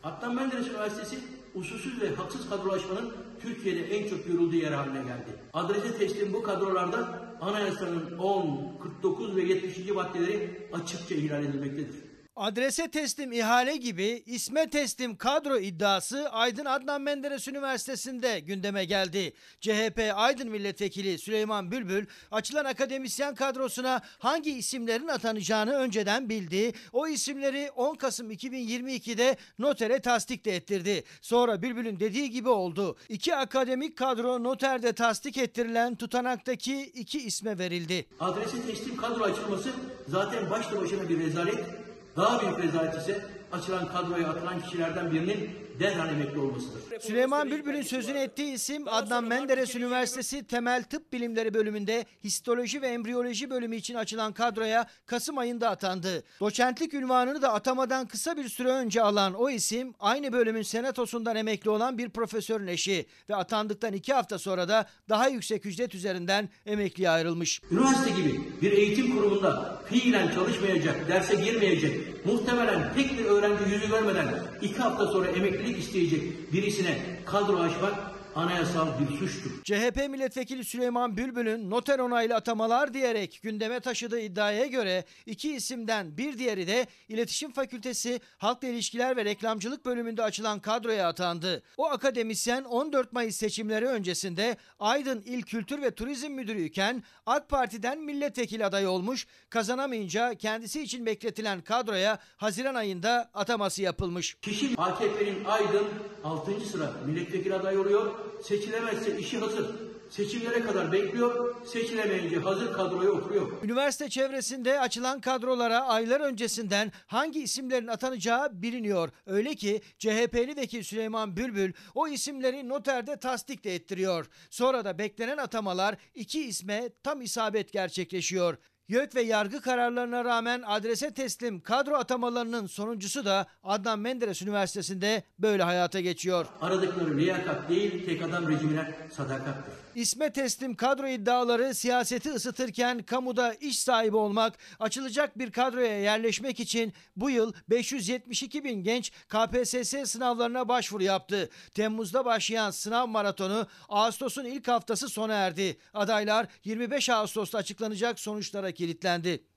Adnan Menderes Üniversitesi usulsüz ve haksız kadrolaşmanın Türkiye'de en çok görüldüğü yer haline geldi. Adrese teslim bu kadrolarda anayasanın 10, 49 ve 70. maddeleri açıkça ihlal edilmektedir. Adrese teslim ihale gibi isme teslim kadro iddiası Aydın Adnan Menderes Üniversitesi'nde gündeme geldi. CHP Aydın Milletvekili Süleyman Bülbül açılan akademisyen kadrosuna hangi isimlerin atanacağını önceden bildi. O isimleri 10 Kasım 2022'de notere tasdik de ettirdi. Sonra Bülbül'ün dediği gibi oldu. İki akademik kadro noterde tasdik ettirilen tutanaktaki iki isme verildi. Adrese teslim kadro açılması zaten başlı başına bir rezalet. Daha büyük rezalet ise açılan kadroya atılan kişilerden birinin derhal emekli olmasıdır. Süleyman Bülbül'ün sözünü ettiği isim Adnan Menderes Üniversitesi Temel Tıp Bilimleri bölümünde histoloji ve embriyoloji bölümü için açılan kadroya Kasım ayında atandı. Doçentlik ünvanını da atamadan kısa bir süre önce alan o isim aynı bölümün senatosundan emekli olan bir profesörün eşi ve atandıktan iki hafta sonra da daha yüksek ücret üzerinden emekliye ayrılmış. Üniversite gibi bir eğitim kurumunda fiilen çalışmayacak, derse girmeyecek, muhtemelen tek bir öğrenci yüzü görmeden iki hafta sonra emeklilik isteyecek birisine kadro açmak anayasal bir suçtur. CHP milletvekili Süleyman Bülbül'ün noter onaylı atamalar diyerek gündeme taşıdığı iddiaya göre iki isimden bir diğeri de İletişim Fakültesi Halkla İlişkiler ve Reklamcılık bölümünde açılan kadroya atandı. O akademisyen 14 Mayıs seçimleri öncesinde Aydın İl Kültür ve Turizm Müdürüyken AK Parti'den milletvekili adayı olmuş, kazanamayınca kendisi için bekletilen kadroya Haziran ayında ataması yapılmış. Kişi AKP'nin Aydın 6. sıra milletvekili adayı oluyor. Seçilemezse işi hazır. Seçimlere kadar bekliyor. Seçilemeyince hazır kadroya oturuyor. Üniversite çevresinde açılan kadrolara aylar öncesinden hangi isimlerin atanacağı biliniyor. Öyle ki CHP'li vekil Süleyman Bülbül o isimleri noterde tasdik de ettiriyor. Sonra da beklenen atamalar iki isme tam isabet gerçekleşiyor. YÖK ve yargı kararlarına rağmen adrese teslim kadro atamalarının sonuncusu da Adnan Menderes Üniversitesi'nde böyle hayata geçiyor. Aradıkları liyakat değil, tek adam rejimine sadakattır. İsme teslim kadro iddiaları siyaseti ısıtırken kamuda iş sahibi olmak, açılacak bir kadroya yerleşmek için bu yıl 572 bin genç KPSS sınavlarına başvuru yaptı. Temmuz'da başlayan sınav maratonu Ağustos'un ilk haftası sona erdi. Adaylar 25 Ağustos'ta açıklanacak sonuçlara kilitlendi.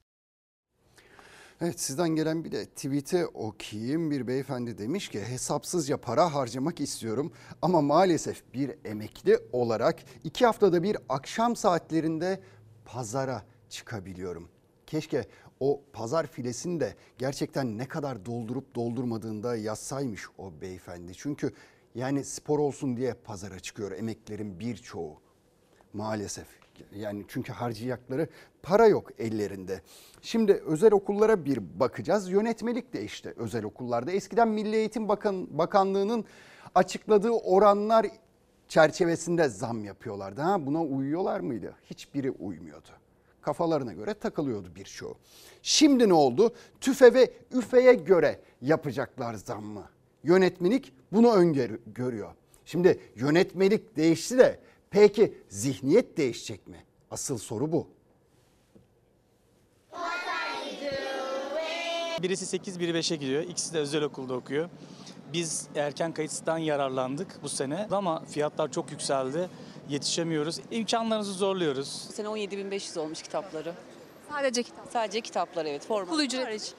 Evet sizden gelen bir de tweet'i okuyayım. Bir beyefendi demiş ki hesapsızca para harcamak istiyorum ama maalesef bir emekli olarak iki haftada bir akşam saatlerinde pazara çıkabiliyorum. Keşke o pazar filesini de gerçekten ne kadar doldurup doldurmadığında yazsaymış o beyefendi. Çünkü yani spor olsun diye pazara çıkıyor emeklerin birçoğu maalesef. Yani çünkü harcayacakları para yok ellerinde. Şimdi özel okullara bir bakacağız. Yönetmelik de işte özel okullarda. Eskiden Milli Eğitim Bakan, Bakanlığı'nın açıkladığı oranlar çerçevesinde zam yapıyorlardı. Ha, buna uyuyorlar mıydı? Hiçbiri uymuyordu. Kafalarına göre takılıyordu birçoğu. Şimdi ne oldu? TÜFE ve üfeye göre yapacaklar zammı. Yönetmelik bunu öngörüyor. Şimdi yönetmelik değişti de peki zihniyet değişecek mi? Asıl soru bu. Birisi 8, biri 5'e gidiyor. İkisi de özel okulda okuyor. Biz erken kayıtsızdan yararlandık bu sene ama fiyatlar çok yükseldi. Yetişemiyoruz. İmkanlarımızı zorluyoruz. Bu sene 17.500 olmuş kitapları. Sadece kitap. Sadece kitaplar evet. Forma. Okul ücreti. hariç.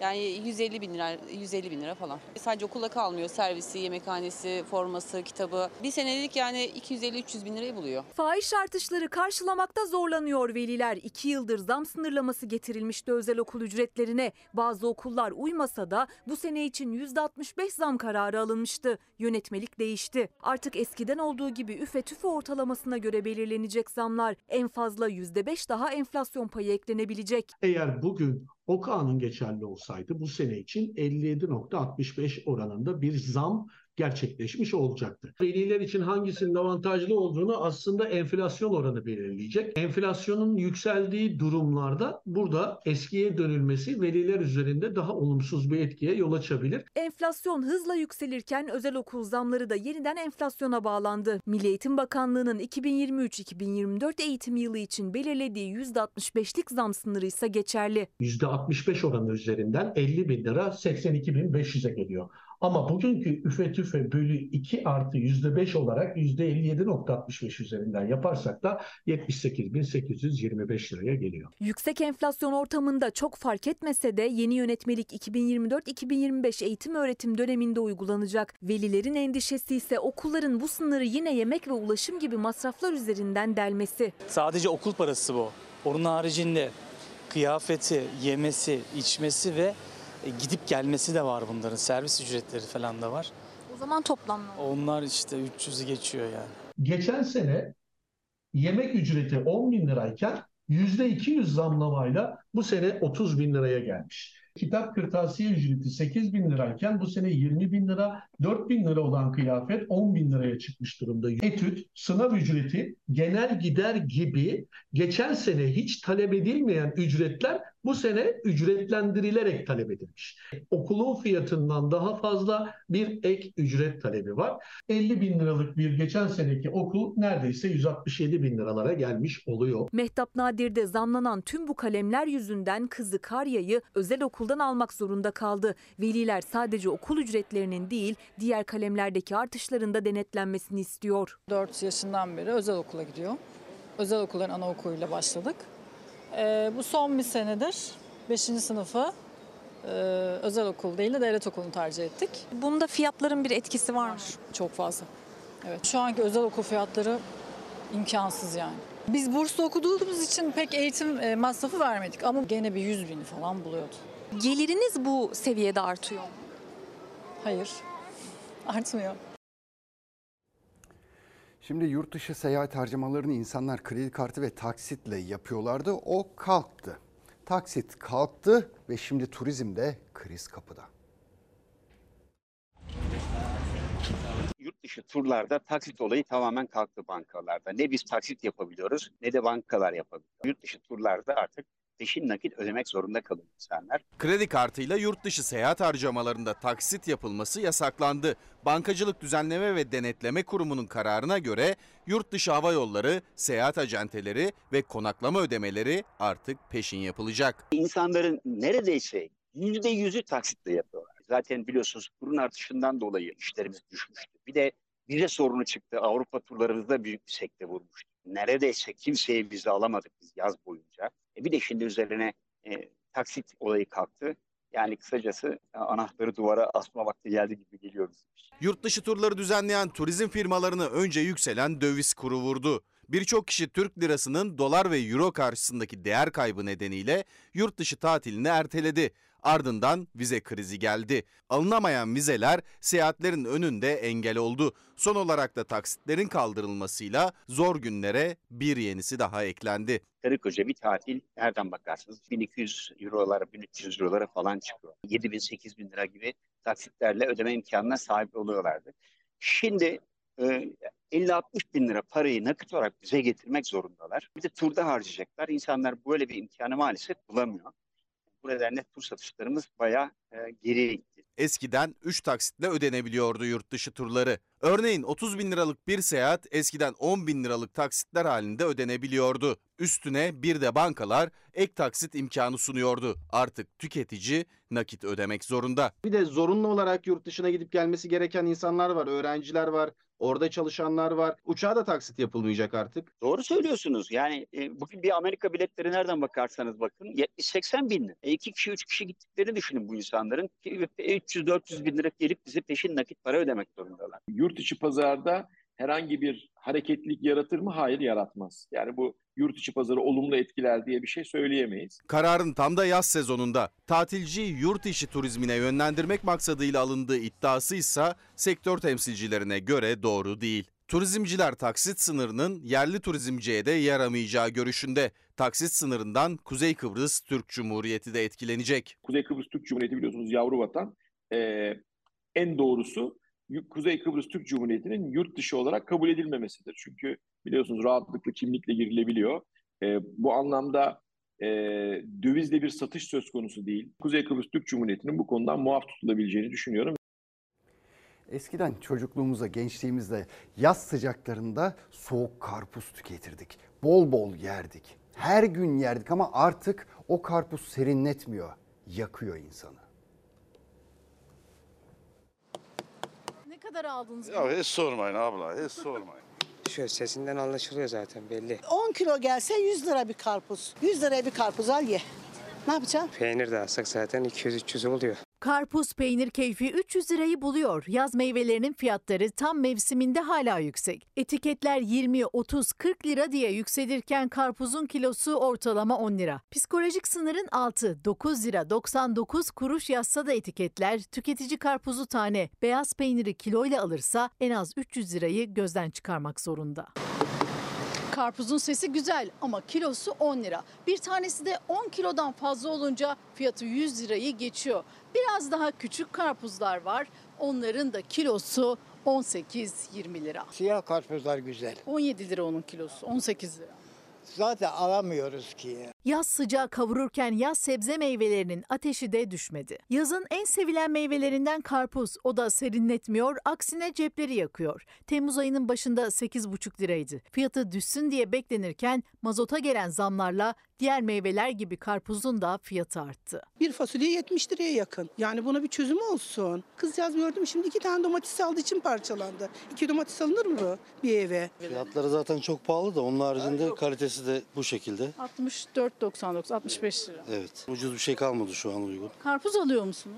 Yani 150 bin lira, 150 bin lira falan. Sadece okula kalmıyor. Servisi, yemekhanesi, forması, kitabı. Bir senelik yani 250-300 bin lirayı buluyor. Fahiş artışları karşılamakta zorlanıyor veliler. İki yıldır zam sınırlaması getirilmişti özel okul ücretlerine. Bazı okullar uymasa da bu sene için %65 zam kararı alınmıştı. Yönetmelik değişti. Artık eskiden olduğu gibi üfe tüfe ortalamasına göre belirlenecek zamlar. En fazla %5 daha enflasyon payı eklenebilecek. Eğer bugün o kanun geçerli olsaydı bu sene için 57.65 oranında bir zam gerçekleşmiş olacaktı. Veliler için hangisinin avantajlı olduğunu aslında enflasyon oranı belirleyecek. Enflasyonun yükseldiği durumlarda burada eskiye dönülmesi veliler üzerinde daha olumsuz bir etkiye yol açabilir. Enflasyon hızla yükselirken özel okul zamları da yeniden enflasyona bağlandı. Milli Eğitim Bakanlığı'nın 2023-2024 eğitim yılı için belirlediği %65'lik zam sınırı ise geçerli. %65 oranı üzerinden 50 bin lira 82 bin 500'e geliyor. Ama bugünkü üfe tüfe bölü 2 artı %5 olarak %57.65 üzerinden yaparsak da 78.825 liraya geliyor. Yüksek enflasyon ortamında çok fark etmese de yeni yönetmelik 2024-2025 eğitim öğretim döneminde uygulanacak. Velilerin endişesi ise okulların bu sınırı yine yemek ve ulaşım gibi masraflar üzerinden delmesi. Sadece okul parası bu. Onun haricinde kıyafeti, yemesi, içmesi ve e, gidip gelmesi de var bunların. Servis ücretleri falan da var. O zaman toplam ne olur? Onlar işte 300'ü geçiyor yani. Geçen sene yemek ücreti 10 bin lirayken %200 zamlamayla bu sene 30 bin liraya gelmiş. Kitap kırtasiye ücreti 8 bin lirayken bu sene 20 bin lira, 4 bin lira olan kıyafet 10 bin liraya çıkmış durumda. Etüt, sınav ücreti, genel gider gibi geçen sene hiç talep edilmeyen ücretler bu sene ücretlendirilerek talep edilmiş. Okulun fiyatından daha fazla bir ek ücret talebi var. 50 bin liralık bir geçen seneki okul neredeyse 167 bin liralara gelmiş oluyor. Mehtap Nadir'de zamlanan tüm bu kalemler yüzünden kızı Karya'yı özel okuldan almak zorunda kaldı. Veliler sadece okul ücretlerinin değil diğer kalemlerdeki artışların da denetlenmesini istiyor. 4 yaşından beri özel okula gidiyor. Özel okulların anaokuluyla başladık. Ee, bu son bir senedir 5. sınıfı e, özel okul değil de devlet okulunu tercih ettik. Bunda fiyatların bir etkisi var mı? Çok fazla. Evet. Şu anki özel okul fiyatları imkansız yani. Biz burslu okuduğumuz için pek eğitim e, masrafı vermedik ama gene bir 100 bin falan buluyordu. Geliriniz bu seviyede artıyor mu? Hayır, (laughs) artmıyor. Şimdi yurt dışı seyahat harcamalarını insanlar kredi kartı ve taksitle yapıyorlardı. O kalktı. Taksit kalktı ve şimdi turizmde kriz kapıda. yurt dışı turlarda taksit olayı tamamen kalktı bankalarda. Ne biz taksit yapabiliyoruz ne de bankalar yapabiliyor. Yurt dışı turlarda artık peşin nakit ödemek zorunda kalıyor insanlar. Kredi kartıyla yurt dışı seyahat harcamalarında taksit yapılması yasaklandı. Bankacılık Düzenleme ve Denetleme Kurumu'nun kararına göre yurt dışı hava yolları, seyahat acenteleri ve konaklama ödemeleri artık peşin yapılacak. İnsanların neredeyse yüzde yüzü taksitle yapıyorlar. Zaten biliyorsunuz kurun artışından dolayı işlerimiz düşmüştü. Bir de vize sorunu çıktı. Avrupa turlarımızda büyük bir sekte vurmuştu. Neredeyse kimseye vize alamadık biz yaz boyunca. E bir de şimdi üzerine e, taksit olayı kalktı. Yani kısacası e, anahtarı duvara asma vakti geldi gibi geliyor bize. Yurt dışı turları düzenleyen turizm firmalarını önce yükselen döviz kuru vurdu. Birçok kişi Türk lirasının dolar ve euro karşısındaki değer kaybı nedeniyle yurt dışı tatilini erteledi. Ardından vize krizi geldi. Alınamayan vizeler seyahatlerin önünde engel oldu. Son olarak da taksitlerin kaldırılmasıyla zor günlere bir yenisi daha eklendi. Karı koca bir tatil nereden bakarsınız 1200 eurolara 1300 eurolara falan çıkıyor. 7000 8000 lira gibi taksitlerle ödeme imkanına sahip oluyorlardı. Şimdi e, 50-60 bin lira parayı nakit olarak bize getirmek zorundalar. Bir de turda harcayacaklar. İnsanlar böyle bir imkanı maalesef bulamıyor. Bu nedenle tur satışlarımız bayağı e, geriye gitti. Eskiden 3 taksitle ödenebiliyordu yurt dışı turları. Örneğin 30 bin liralık bir seyahat eskiden 10 bin liralık taksitler halinde ödenebiliyordu. Üstüne bir de bankalar ek taksit imkanı sunuyordu. Artık tüketici nakit ödemek zorunda. Bir de zorunlu olarak yurt dışına gidip gelmesi gereken insanlar var, öğrenciler var, orada çalışanlar var. Uçağa da taksit yapılmayacak artık. Doğru söylüyorsunuz. Yani e, bugün bir Amerika biletleri nereden bakarsanız bakın 70-80 bin lira. E, iki kişi, üç kişi gittiklerini düşünün bu insanların. 300-400 bin lira gelip bize peşin nakit para ödemek zorundalar. Yurt içi pazarda herhangi bir hareketlilik yaratır mı? Hayır yaratmaz. Yani bu yurt içi pazarı olumlu etkiler diye bir şey söyleyemeyiz. Kararın tam da yaz sezonunda tatilciyi yurt içi turizmine yönlendirmek maksadıyla alındığı iddiası ise sektör temsilcilerine göre doğru değil. Turizmciler taksit sınırının yerli turizmciye de yaramayacağı görüşünde. Taksit sınırından Kuzey Kıbrıs Türk Cumhuriyeti de etkilenecek. Kuzey Kıbrıs Türk Cumhuriyeti biliyorsunuz yavru vatan. Ee, en doğrusu Kuzey Kıbrıs Türk Cumhuriyeti'nin yurt dışı olarak kabul edilmemesidir. Çünkü biliyorsunuz rahatlıkla kimlikle girilebiliyor. Ee, bu anlamda e, dövizle bir satış söz konusu değil. Kuzey Kıbrıs Türk Cumhuriyeti'nin bu konudan muaf tutulabileceğini düşünüyorum. Eskiden çocukluğumuzda, gençliğimizde yaz sıcaklarında soğuk karpuz tüketirdik. Bol bol yerdik. Her gün yerdik ama artık o karpuz serinletmiyor, yakıyor insanı. Ne kadar aldınız? Ya hiç sormayın abla, hiç sormayın. Şöyle sesinden anlaşılıyor zaten belli. 10 kilo gelse 100 lira bir karpuz. 100 liraya bir karpuz al ye. Ne yapacaksın? Peynir de alsak zaten 200-300 oluyor. Karpuz peynir keyfi 300 lirayı buluyor. Yaz meyvelerinin fiyatları tam mevsiminde hala yüksek. Etiketler 20, 30, 40 lira diye yükselirken karpuzun kilosu ortalama 10 lira. Psikolojik sınırın altı 9 lira 99 kuruş yazsa da etiketler tüketici karpuzu tane beyaz peyniri kiloyla alırsa en az 300 lirayı gözden çıkarmak zorunda. Karpuzun sesi güzel ama kilosu 10 lira. Bir tanesi de 10 kilodan fazla olunca fiyatı 100 lirayı geçiyor. Biraz daha küçük karpuzlar var. Onların da kilosu 18-20 lira. Siyah karpuzlar güzel. 17 lira onun kilosu, 18 lira. Zaten alamıyoruz ki. Yaz sıcağı kavururken yaz sebze meyvelerinin ateşi de düşmedi. Yazın en sevilen meyvelerinden karpuz. O da serinletmiyor, aksine cepleri yakıyor. Temmuz ayının başında 8,5 liraydı. Fiyatı düşsün diye beklenirken mazota gelen zamlarla diğer meyveler gibi karpuzun da fiyatı arttı. Bir fasulye 70 liraya yakın. Yani buna bir çözüm olsun. Kızcağız gördüm şimdi iki tane domates aldığı için parçalandı. İki domates alınır mı bir eve? Fiyatları zaten çok pahalı da onun haricinde kalitesi de bu şekilde. 64.99, 65 lira. Evet. Ucuz bir şey kalmadı şu an uygun. Karpuz alıyor musunuz?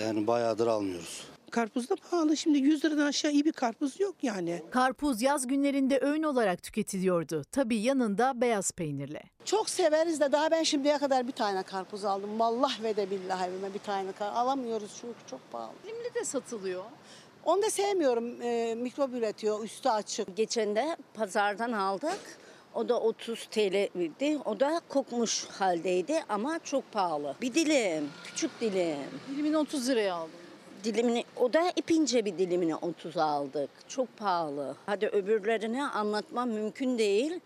Yani bayağıdır almıyoruz. Karpuz da pahalı. Şimdi 100 liradan aşağı iyi bir karpuz yok yani. Karpuz yaz günlerinde öğün olarak tüketiliyordu. Tabii yanında beyaz peynirle. Çok severiz de daha ben şimdiye kadar bir tane karpuz aldım. Vallah ve de billahi evime bir tane karpuz. Alamıyoruz çünkü çok pahalı. Dilimli de satılıyor. Onu da sevmiyorum. Ee, mikrop üretiyor. Üstü açık. Geçen de pazardan aldık. O da 30 TL'ydi. O da kokmuş haldeydi ama çok pahalı. Bir dilim, küçük dilim. Dilimini 30 liraya aldım. Dilimini, o da ipince bir dilimini 30 aldık. Çok pahalı. Hadi öbürlerini anlatmam mümkün değil.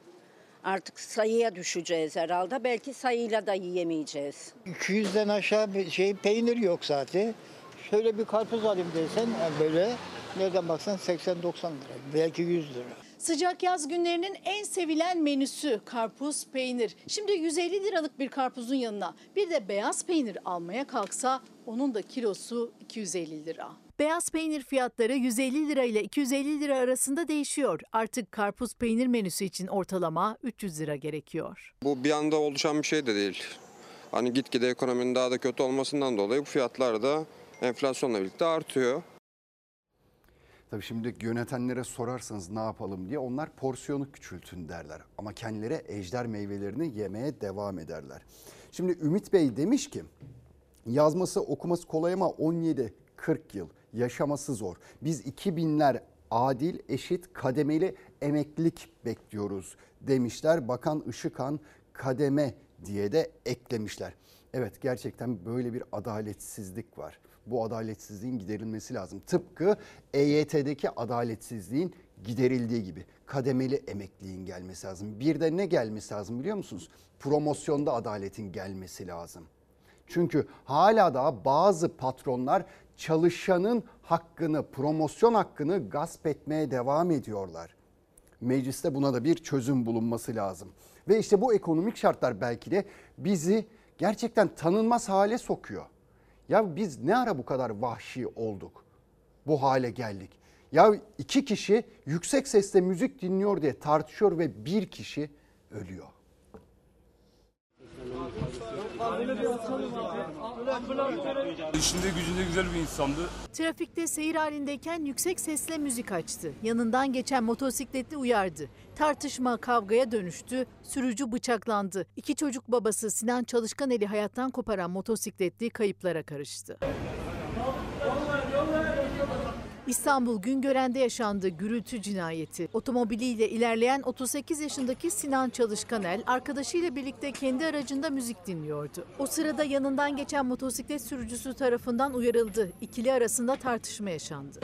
Artık sayıya düşeceğiz herhalde. Belki sayıyla da yiyemeyeceğiz. 200'den aşağı bir şey peynir yok zaten. Şöyle bir karpuz alayım desen yani böyle nereden baksan 80-90 lira. Belki 100 lira. Sıcak yaz günlerinin en sevilen menüsü karpuz peynir. Şimdi 150 liralık bir karpuzun yanına bir de beyaz peynir almaya kalksa onun da kilosu 250 lira. Beyaz peynir fiyatları 150 lira ile 250 lira arasında değişiyor. Artık karpuz peynir menüsü için ortalama 300 lira gerekiyor. Bu bir anda oluşan bir şey de değil. Hani gitgide ekonominin daha da kötü olmasından dolayı bu fiyatlar da enflasyonla birlikte artıyor. Tabii şimdi yönetenlere sorarsanız ne yapalım diye onlar porsiyonu küçültün derler. Ama kendileri ejder meyvelerini yemeye devam ederler. Şimdi Ümit Bey demiş ki yazması okuması kolay ama 17-40 yıl yaşaması zor. Biz 2000'ler adil, eşit, kademeli emeklilik bekliyoruz demişler. Bakan Işıkhan kademe diye de eklemişler. Evet gerçekten böyle bir adaletsizlik var. Bu adaletsizliğin giderilmesi lazım. Tıpkı EYT'deki adaletsizliğin giderildiği gibi kademeli emekliliğin gelmesi lazım. Bir de ne gelmesi lazım biliyor musunuz? Promosyonda adaletin gelmesi lazım. Çünkü hala da bazı patronlar çalışanın hakkını, promosyon hakkını gasp etmeye devam ediyorlar. Mecliste buna da bir çözüm bulunması lazım. Ve işte bu ekonomik şartlar belki de bizi gerçekten tanınmaz hale sokuyor. Ya biz ne ara bu kadar vahşi olduk? Bu hale geldik. Ya iki kişi yüksek sesle müzik dinliyor diye tartışıyor ve bir kişi ölüyor. İşinde gücünde güzel bir insandı. Trafikte seyir halindeyken yüksek sesle müzik açtı. Yanından geçen motosikletli uyardı. Tartışma kavgaya dönüştü. Sürücü bıçaklandı. İki çocuk babası Sinan Çalışkaneli hayattan koparan motosikletli kayıplara karıştı. İstanbul Güngören'de yaşandı gürültü cinayeti. Otomobiliyle ilerleyen 38 yaşındaki Sinan Çalışkanel arkadaşıyla birlikte kendi aracında müzik dinliyordu. O sırada yanından geçen motosiklet sürücüsü tarafından uyarıldı. İkili arasında tartışma yaşandı.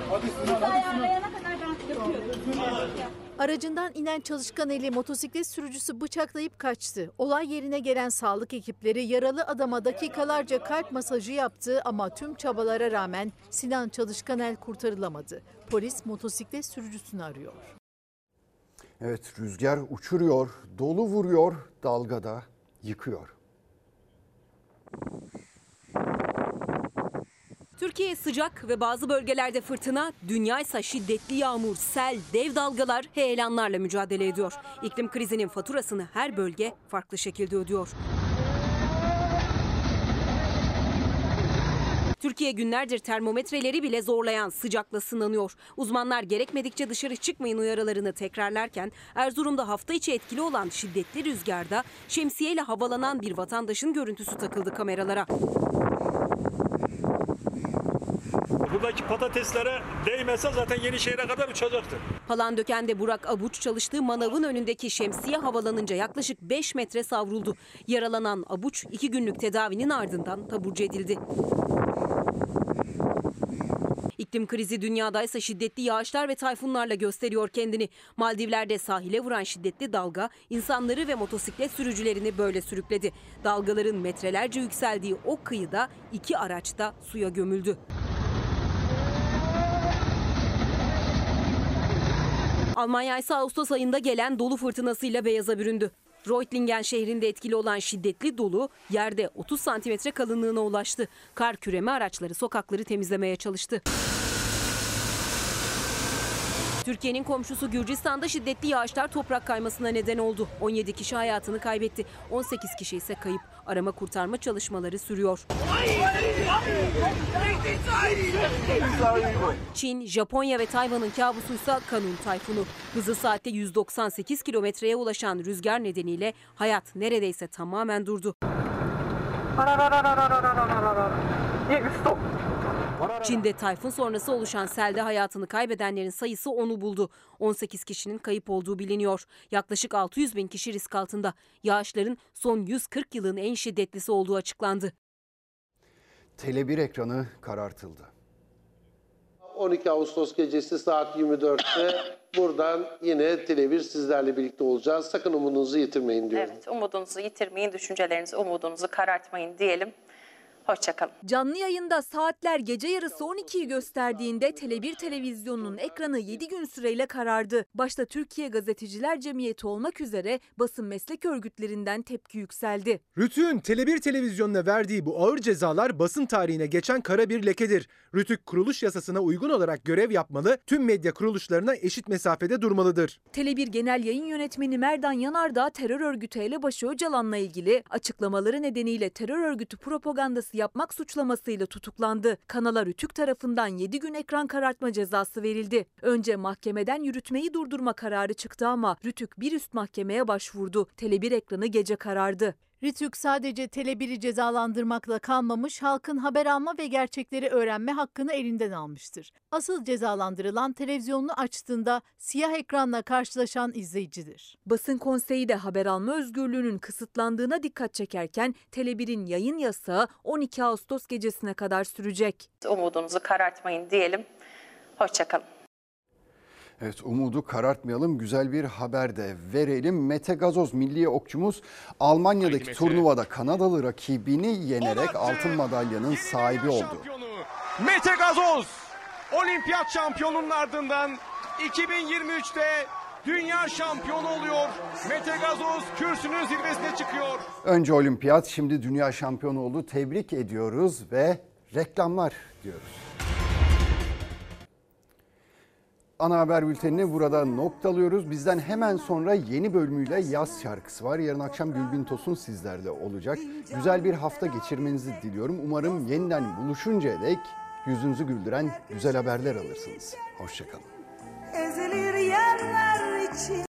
Aracından inen çalışkan eli motosiklet sürücüsü bıçaklayıp kaçtı. Olay yerine gelen sağlık ekipleri yaralı adama dakikalarca kalp masajı yaptı ama tüm çabalara rağmen Sinan Çalışkanel kurtarılamadı. Polis motosiklet sürücüsünü arıyor. Evet rüzgar uçuruyor, dolu vuruyor, dalgada yıkıyor. Türkiye sıcak ve bazı bölgelerde fırtına, dünya ise şiddetli yağmur, sel, dev dalgalar, heyelanlarla mücadele ediyor. İklim krizinin faturasını her bölge farklı şekilde ödüyor. Türkiye günlerdir termometreleri bile zorlayan sıcakla sınanıyor. Uzmanlar gerekmedikçe dışarı çıkmayın uyarılarını tekrarlarken Erzurum'da hafta içi etkili olan şiddetli rüzgarda şemsiyeyle havalanan bir vatandaşın görüntüsü takıldı kameralara. Buradaki patateslere değmese zaten Yenişehir'e kadar uçacaktı. Palandöken'de Burak Abuç çalıştığı manavın önündeki şemsiye havalanınca yaklaşık 5 metre savruldu. Yaralanan Abuç 2 günlük tedavinin ardından taburcu edildi. İklim krizi dünyadaysa şiddetli yağışlar ve tayfunlarla gösteriyor kendini. Maldivler'de sahile vuran şiddetli dalga insanları ve motosiklet sürücülerini böyle sürükledi. Dalgaların metrelerce yükseldiği o kıyıda iki araç da suya gömüldü. Almanya ise Ağustos ayında gelen dolu fırtınasıyla beyaza büründü. Reutlingen şehrinde etkili olan şiddetli dolu yerde 30 santimetre kalınlığına ulaştı. Kar küreme araçları sokakları temizlemeye çalıştı. Türkiye'nin komşusu Gürcistan'da şiddetli yağışlar toprak kaymasına neden oldu. 17 kişi hayatını kaybetti. 18 kişi ise kayıp. Arama kurtarma çalışmaları sürüyor. Çin, Japonya ve Tayvan'ın kabusuysa Kanun tayfunu. Hızı saatte 198 kilometreye ulaşan rüzgar nedeniyle hayat neredeyse tamamen durdu. Çin'de tayfun sonrası oluşan selde hayatını kaybedenlerin sayısı onu buldu. 18 kişinin kayıp olduğu biliniyor. Yaklaşık 600 bin kişi risk altında. Yağışların son 140 yılın en şiddetlisi olduğu açıklandı. Tele1 ekranı karartıldı. 12 Ağustos gecesi saat 24'te buradan yine Tele1 sizlerle birlikte olacağız. Sakın umudunuzu yitirmeyin diyorum. Evet, umudunuzu yitirmeyin, düşüncelerinizi, umudunuzu karartmayın diyelim. Hoşçakalın. Canlı yayında saatler gece yarısı 12'yi gösterdiğinde Tele1 televizyonunun ekranı 7 gün süreyle karardı. Başta Türkiye Gazeteciler Cemiyeti olmak üzere basın meslek örgütlerinden tepki yükseldi. Rütük'ün Tele1 televizyonuna verdiği bu ağır cezalar basın tarihine geçen kara bir lekedir. Rütük kuruluş yasasına uygun olarak görev yapmalı, tüm medya kuruluşlarına eşit mesafede durmalıdır. Tele1 Genel Yayın Yönetmeni Merdan Yanardağ terör örgütü elebaşı Öcalan'la ilgili açıklamaları nedeniyle terör örgütü propagandası yapmak suçlamasıyla tutuklandı. Kanala Rütük tarafından 7 gün ekran karartma cezası verildi. Önce mahkemeden yürütmeyi durdurma kararı çıktı ama Rütük bir üst mahkemeye başvurdu. Tele1 ekranı gece karardı. Ritük sadece Tele1'i cezalandırmakla kalmamış, halkın haber alma ve gerçekleri öğrenme hakkını elinden almıştır. Asıl cezalandırılan televizyonunu açtığında siyah ekranla karşılaşan izleyicidir. Basın konseyi de haber alma özgürlüğünün kısıtlandığına dikkat çekerken Tele1'in yayın yasağı 12 Ağustos gecesine kadar sürecek. Umudunuzu karartmayın diyelim. Hoşçakalın. Evet umudu karartmayalım. Güzel bir haber de verelim. Mete Gazoz milli okçumuz Almanya'daki turnuvada Kanadalı rakibini yenerek altın madalyanın sahibi oldu. Mete Gazoz olimpiyat şampiyonunun ardından 2023'te dünya şampiyonu oluyor. Mete Gazoz kürsünün zirvesine çıkıyor. Önce olimpiyat şimdi dünya şampiyonu oldu. Tebrik ediyoruz ve reklamlar diyoruz. Ana haber bültenini burada noktalıyoruz. Bizden hemen sonra yeni bölümüyle yaz şarkısı var. Yarın akşam Gülbin Tosun sizlerle olacak. Güzel bir hafta geçirmenizi diliyorum. Umarım yeniden buluşuncaya dek yüzünüzü güldüren güzel haberler alırsınız. Hoşçakalın. Ezilir yerler için